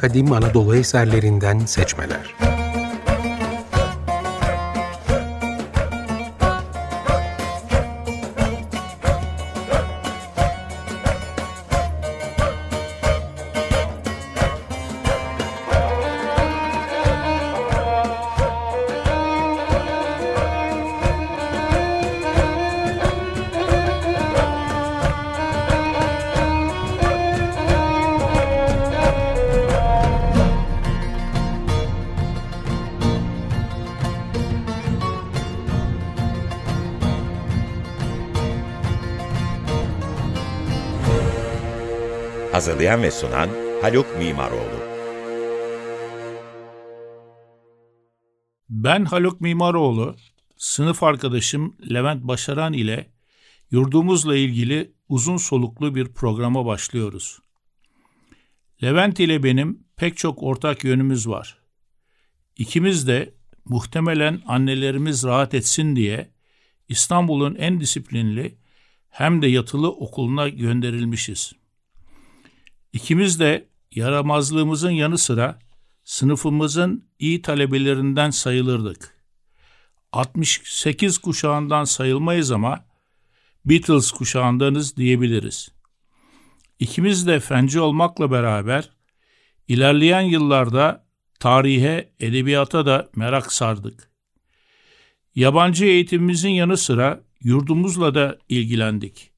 kadim Anadolu eserlerinden seçmeler. Hazırlayan ve sunan Haluk Mimaroğlu. Ben Haluk Mimaroğlu, sınıf arkadaşım Levent Başaran ile yurdumuzla ilgili uzun soluklu bir programa başlıyoruz. Levent ile benim pek çok ortak yönümüz var. İkimiz de muhtemelen annelerimiz rahat etsin diye İstanbul'un en disiplinli hem de yatılı okuluna gönderilmişiz. İkimiz de yaramazlığımızın yanı sıra sınıfımızın iyi talebelerinden sayılırdık. 68 kuşağından sayılmayız ama Beatles kuşağındanız diyebiliriz. İkimiz de fenci olmakla beraber ilerleyen yıllarda tarihe, edebiyata da merak sardık. Yabancı eğitimimizin yanı sıra yurdumuzla da ilgilendik.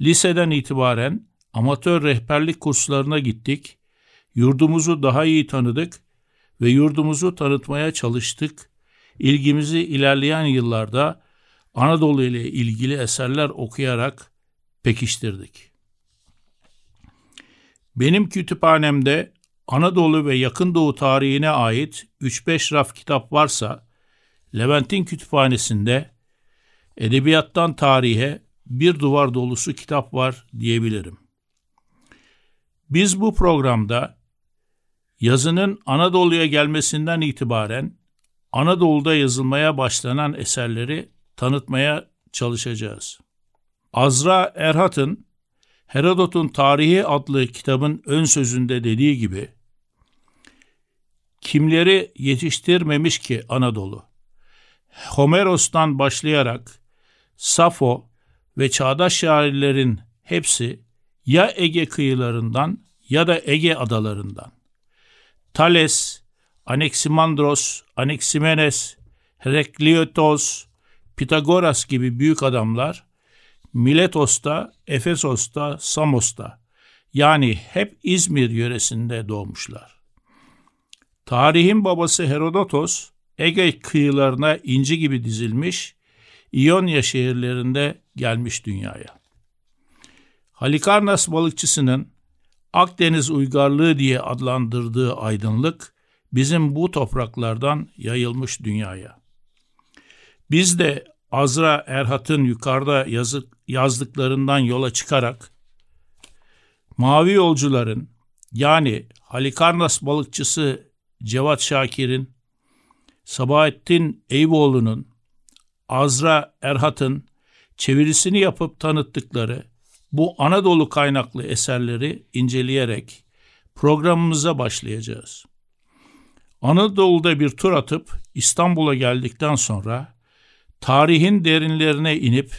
Liseden itibaren amatör rehberlik kurslarına gittik, yurdumuzu daha iyi tanıdık ve yurdumuzu tanıtmaya çalıştık. İlgimizi ilerleyen yıllarda Anadolu ile ilgili eserler okuyarak pekiştirdik. Benim kütüphanemde Anadolu ve Yakın Doğu tarihine ait 3-5 raf kitap varsa, Levent'in kütüphanesinde edebiyattan tarihe bir duvar dolusu kitap var diyebilirim. Biz bu programda yazının Anadolu'ya gelmesinden itibaren Anadolu'da yazılmaya başlanan eserleri tanıtmaya çalışacağız. Azra Erhat'ın Herodot'un Tarihi adlı kitabın ön sözünde dediği gibi kimleri yetiştirmemiş ki Anadolu? Homeros'tan başlayarak Safo ve çağdaş şairlerin hepsi ya Ege kıyılarından ya da Ege adalarından. Thales, Anaximandros, Anaximenes, Herakleitos, Pitagoras gibi büyük adamlar Miletos'ta, Efesos'ta, Samos'ta yani hep İzmir yöresinde doğmuşlar. Tarihin babası Herodotos Ege kıyılarına inci gibi dizilmiş İonya şehirlerinde gelmiş dünyaya. Halikarnas balıkçısının Akdeniz uygarlığı diye adlandırdığı aydınlık bizim bu topraklardan yayılmış dünyaya. Biz de Azra Erhat'ın yukarıda yazık, yazdıklarından yola çıkarak Mavi Yolcuların yani Halikarnas balıkçısı Cevat Şakir'in, Sabahattin Eyüboğlu'nun, Azra Erhat'ın çevirisini yapıp tanıttıkları bu Anadolu kaynaklı eserleri inceleyerek programımıza başlayacağız. Anadolu'da bir tur atıp İstanbul'a geldikten sonra tarihin derinlerine inip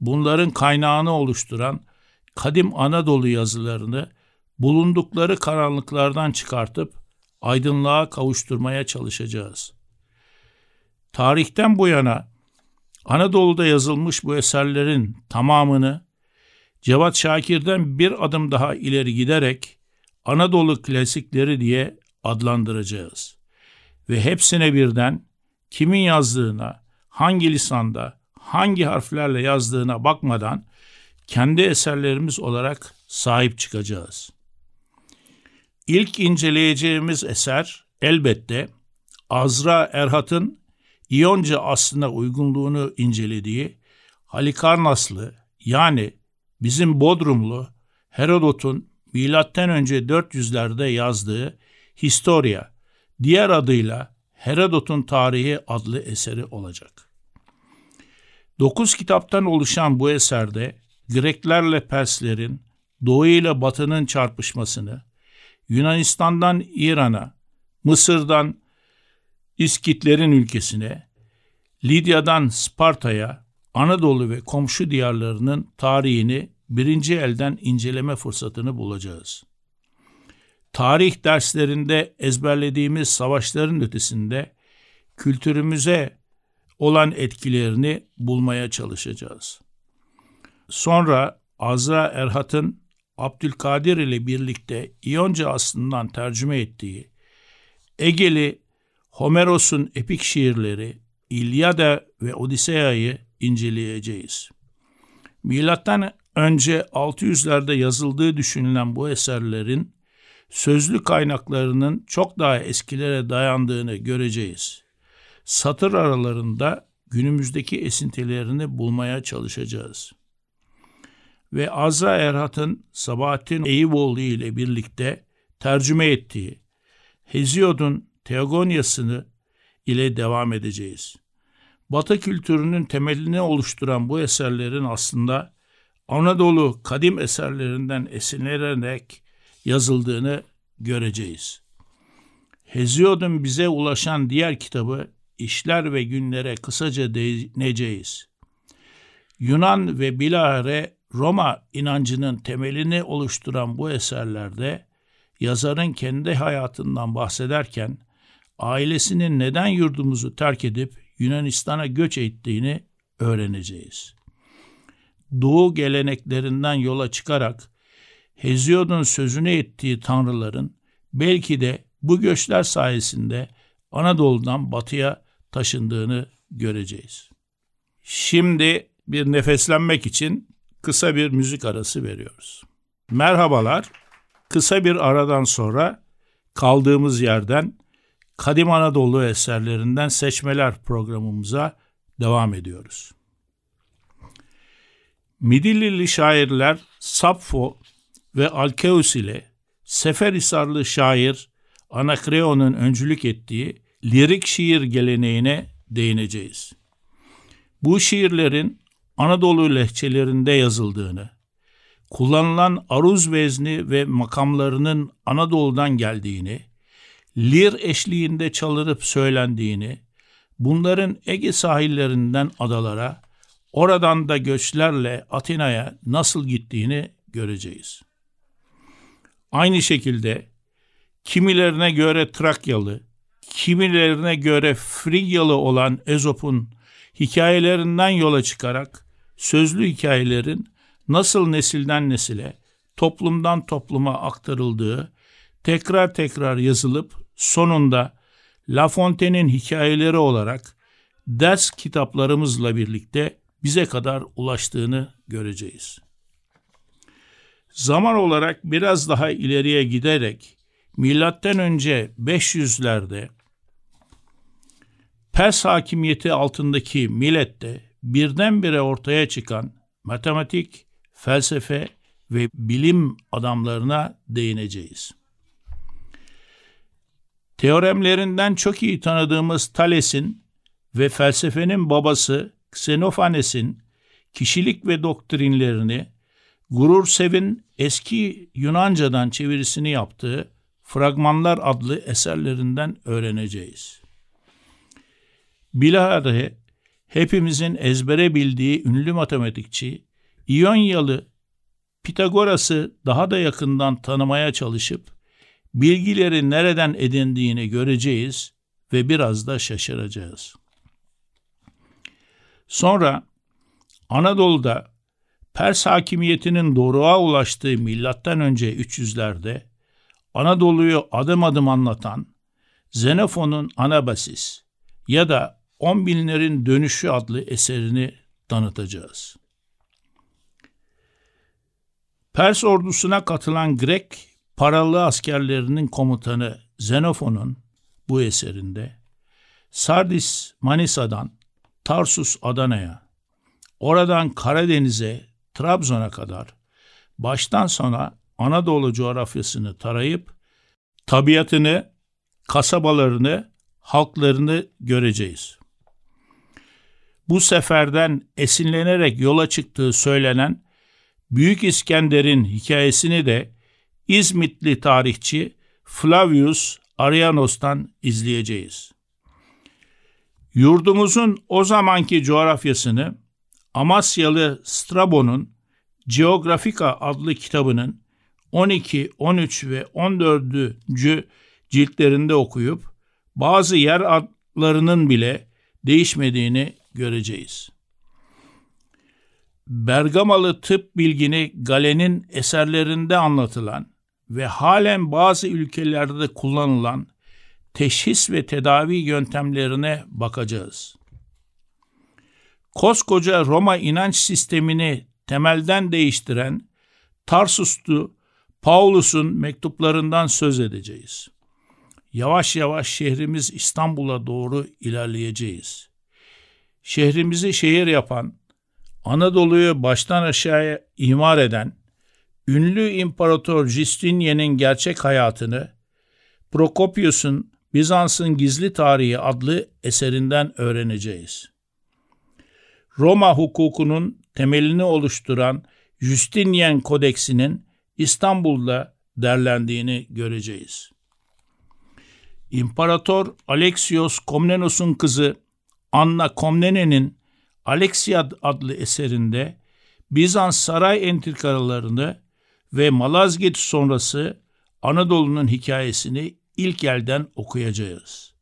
bunların kaynağını oluşturan kadim Anadolu yazılarını bulundukları karanlıklardan çıkartıp aydınlığa kavuşturmaya çalışacağız. Tarihten bu yana Anadolu'da yazılmış bu eserlerin tamamını Cevat Şakir'den bir adım daha ileri giderek Anadolu klasikleri diye adlandıracağız. Ve hepsine birden kimin yazdığına, hangi lisanda, hangi harflerle yazdığına bakmadan kendi eserlerimiz olarak sahip çıkacağız. İlk inceleyeceğimiz eser elbette Azra Erhat'ın İyonca aslına uygunluğunu incelediği Halikarnaslı yani bizim Bodrumlu Herodot'un milattan önce 400'lerde yazdığı Historia, diğer adıyla Herodot'un Tarihi adlı eseri olacak. Dokuz kitaptan oluşan bu eserde Greklerle Perslerin, Doğu ile Batı'nın çarpışmasını, Yunanistan'dan İran'a, Mısır'dan İskitlerin ülkesine, Lidya'dan Sparta'ya, Anadolu ve komşu diyarlarının tarihini birinci elden inceleme fırsatını bulacağız. Tarih derslerinde ezberlediğimiz savaşların ötesinde kültürümüze olan etkilerini bulmaya çalışacağız. Sonra Azra Erhat'ın Abdülkadir ile birlikte İyonca aslından tercüme ettiği Egeli Homeros'un epik şiirleri İlyada ve Odiseya'yı inceleyeceğiz. Milattan önce 600'lerde yazıldığı düşünülen bu eserlerin sözlü kaynaklarının çok daha eskilere dayandığını göreceğiz. Satır aralarında günümüzdeki esintilerini bulmaya çalışacağız. Ve Azra Erhat'ın Sabahattin Eyüboğlu ile birlikte tercüme ettiği Hesiod'un Teogonyasını ile devam edeceğiz. Batı kültürünün temelini oluşturan bu eserlerin aslında Anadolu kadim eserlerinden esinlenerek yazıldığını göreceğiz. Hesiod'un bize ulaşan diğer kitabı İşler ve Günlere kısaca değineceğiz. Yunan ve bilahare Roma inancının temelini oluşturan bu eserlerde yazarın kendi hayatından bahsederken ailesinin neden yurdumuzu terk edip Yunanistan'a göç ettiğini öğreneceğiz. Doğu geleneklerinden yola çıkarak Hesiod'un sözünü ettiği tanrıların belki de bu göçler sayesinde Anadolu'dan batıya taşındığını göreceğiz. Şimdi bir nefeslenmek için kısa bir müzik arası veriyoruz. Merhabalar. Kısa bir aradan sonra kaldığımız yerden Kadim Anadolu eserlerinden seçmeler programımıza devam ediyoruz. Midillili şairler Sapfo ve Alkeus ile Seferisarlı şair Anakreon'un öncülük ettiği lirik şiir geleneğine değineceğiz. Bu şiirlerin Anadolu lehçelerinde yazıldığını, kullanılan aruz vezni ve makamlarının Anadolu'dan geldiğini, lir eşliğinde çalınıp söylendiğini, bunların Ege sahillerinden adalara, oradan da göçlerle Atina'ya nasıl gittiğini göreceğiz. Aynı şekilde kimilerine göre Trakyalı, kimilerine göre Frigyalı olan Ezop'un hikayelerinden yola çıkarak sözlü hikayelerin nasıl nesilden nesile, toplumdan topluma aktarıldığı tekrar tekrar yazılıp sonunda La Fontaine'in hikayeleri olarak ders kitaplarımızla birlikte bize kadar ulaştığını göreceğiz. Zaman olarak biraz daha ileriye giderek milattan önce 500'lerde Pers hakimiyeti altındaki millette birdenbire ortaya çıkan matematik, felsefe ve bilim adamlarına değineceğiz. Teoremlerinden çok iyi tanıdığımız Thales'in ve felsefenin babası Xenophanes'in kişilik ve doktrinlerini Gurur Sev'in eski Yunancadan çevirisini yaptığı Fragmanlar adlı eserlerinden öğreneceğiz. Bilahare hepimizin ezbere bildiği ünlü matematikçi İyonyalı Pitagoras'ı daha da yakından tanımaya çalışıp bilgileri nereden edindiğini göreceğiz ve biraz da şaşıracağız. Sonra Anadolu'da Pers hakimiyetinin doruğa ulaştığı milattan önce 300'lerde Anadolu'yu adım adım anlatan Xenofon'un Anabasis ya da On Binlerin Dönüşü adlı eserini tanıtacağız. Pers ordusuna katılan Grek paralı askerlerinin komutanı Xenofon'un bu eserinde Sardis Manisa'dan Tarsus Adana'ya, oradan Karadeniz'e, Trabzon'a kadar baştan sona Anadolu coğrafyasını tarayıp tabiatını, kasabalarını, halklarını göreceğiz. Bu seferden esinlenerek yola çıktığı söylenen Büyük İskender'in hikayesini de İzmitli tarihçi Flavius Arianos'tan izleyeceğiz. Yurdumuzun o zamanki coğrafyasını Amasyalı Strabon'un Geografika adlı kitabının 12, 13 ve 14. ciltlerinde okuyup bazı yer adlarının bile değişmediğini göreceğiz. Bergamalı tıp bilgini Galen'in eserlerinde anlatılan ve halen bazı ülkelerde kullanılan teşhis ve tedavi yöntemlerine bakacağız. Koskoca Roma inanç sistemini temelden değiştiren Tarsus'tu Paulus'un mektuplarından söz edeceğiz. Yavaş yavaş şehrimiz İstanbul'a doğru ilerleyeceğiz. Şehrimizi şehir yapan, Anadolu'yu baştan aşağıya imar eden, ünlü İmparator Justinian'in gerçek hayatını Prokopius'un Bizans'ın Gizli Tarihi adlı eserinden öğreneceğiz. Roma hukukunun temelini oluşturan Justinian Kodeksinin İstanbul'da derlendiğini göreceğiz. İmparator Alexios Komnenos'un kızı Anna Komnene'nin Alexiad adlı eserinde Bizans saray entrikalarını ve Malazgirt sonrası Anadolu'nun hikayesini ilk elden okuyacağız.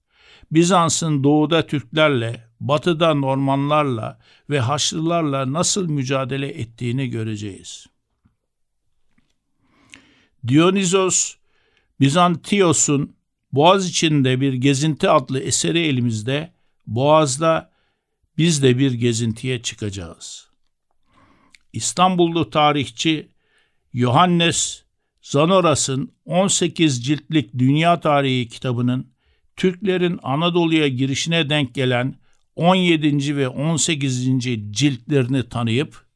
Bizans'ın doğuda Türklerle, batıda Normanlarla ve Haçlılarla nasıl mücadele ettiğini göreceğiz. Dionysos Bizantios'un Boğaz içinde bir gezinti adlı eseri elimizde, Boğaz'da biz de bir gezintiye çıkacağız. İstanbullu tarihçi Johannes Zanoras'ın 18 ciltlik Dünya Tarihi kitabının Türklerin Anadolu'ya girişine denk gelen 17. ve 18. ciltlerini tanıyıp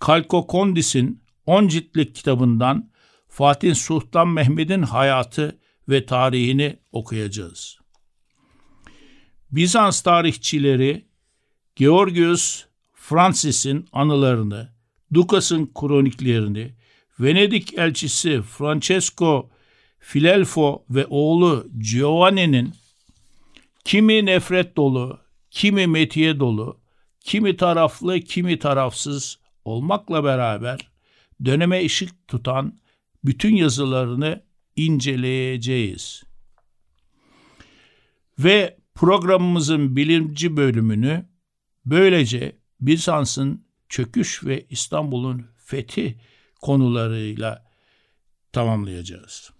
Kalkokondis'in 10 ciltlik kitabından Fatih Sultan Mehmet'in hayatı ve tarihini okuyacağız. Bizans tarihçileri Georgius Francis'in anılarını, Dukas'ın kroniklerini, Venedik elçisi Francesco Filelfo ve oğlu Giovanni'nin kimi nefret dolu, kimi metiye dolu, kimi taraflı, kimi tarafsız olmakla beraber döneme ışık tutan bütün yazılarını inceleyeceğiz. Ve programımızın bilimci bölümünü böylece Bizans'ın çöküş ve İstanbul'un fethi konularıyla tamamlayacağız.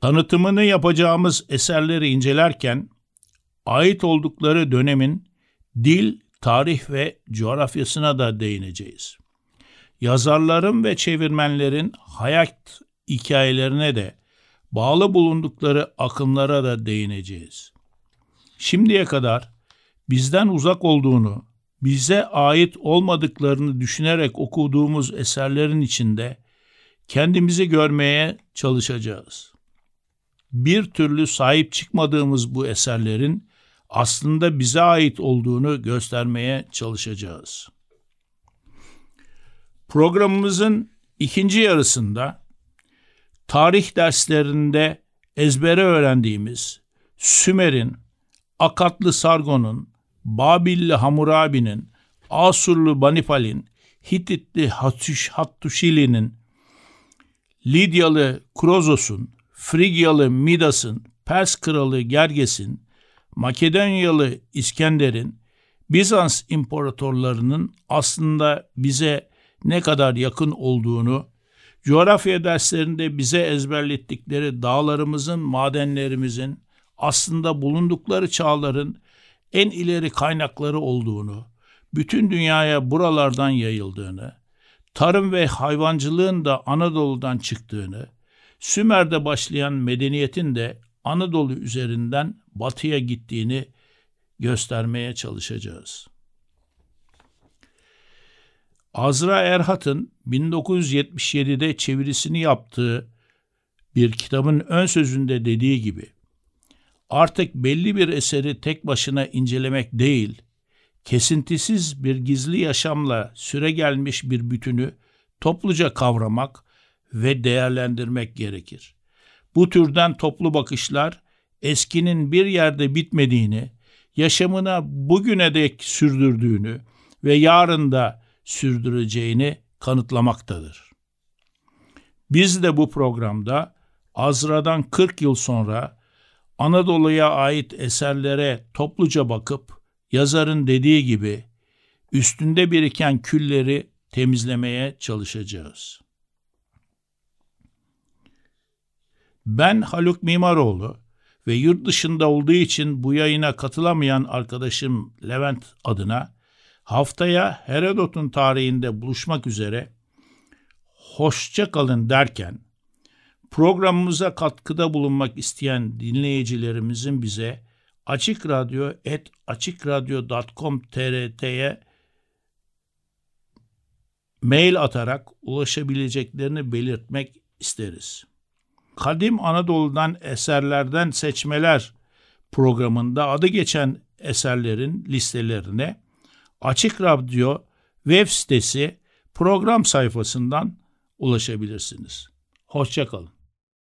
Tanıtımını yapacağımız eserleri incelerken ait oldukları dönemin dil, tarih ve coğrafyasına da değineceğiz. Yazarların ve çevirmenlerin hayat hikayelerine de bağlı bulundukları akımlara da değineceğiz. Şimdiye kadar bizden uzak olduğunu, bize ait olmadıklarını düşünerek okuduğumuz eserlerin içinde kendimizi görmeye çalışacağız. Bir türlü sahip çıkmadığımız bu eserlerin aslında bize ait olduğunu göstermeye çalışacağız. Programımızın ikinci yarısında tarih derslerinde ezbere öğrendiğimiz Sümer'in, Akatlı Sargon'un, Babilli Hammurabi'nin, Asurlu Banipal'in, Hititli Hatuş, Hattuşili'nin, Lidyalı Krozos'un, Frigyalı Midas'ın, Pers kralı Gerges'in, Makedonyalı İskender'in, Bizans imparatorlarının aslında bize ne kadar yakın olduğunu, coğrafya derslerinde bize ezberlettikleri dağlarımızın, madenlerimizin aslında bulundukları çağların en ileri kaynakları olduğunu, bütün dünyaya buralardan yayıldığını, tarım ve hayvancılığın da Anadolu'dan çıktığını, Sümer'de başlayan medeniyetin de Anadolu üzerinden batıya gittiğini göstermeye çalışacağız. Azra Erhat'ın 1977'de çevirisini yaptığı bir kitabın ön sözünde dediği gibi artık belli bir eseri tek başına incelemek değil, kesintisiz bir gizli yaşamla süre gelmiş bir bütünü topluca kavramak ve değerlendirmek gerekir. Bu türden toplu bakışlar eskinin bir yerde bitmediğini, yaşamına bugüne dek sürdürdüğünü ve yarın da sürdüreceğini kanıtlamaktadır. Biz de bu programda Azra'dan 40 yıl sonra Anadolu'ya ait eserlere topluca bakıp yazarın dediği gibi üstünde biriken külleri temizlemeye çalışacağız. Ben Haluk Mimaroğlu ve yurt dışında olduğu için bu yayına katılamayan arkadaşım Levent adına haftaya Herodot'un tarihinde buluşmak üzere hoşça kalın derken programımıza katkıda bulunmak isteyen dinleyicilerimizin bize Açık Radyo et açıkradyo.com.tr'ye mail atarak ulaşabileceklerini belirtmek isteriz. Kadim Anadolu'dan eserlerden seçmeler programında adı geçen eserlerin listelerine Açık Radyo web sitesi program sayfasından ulaşabilirsiniz. Hoşçakalın.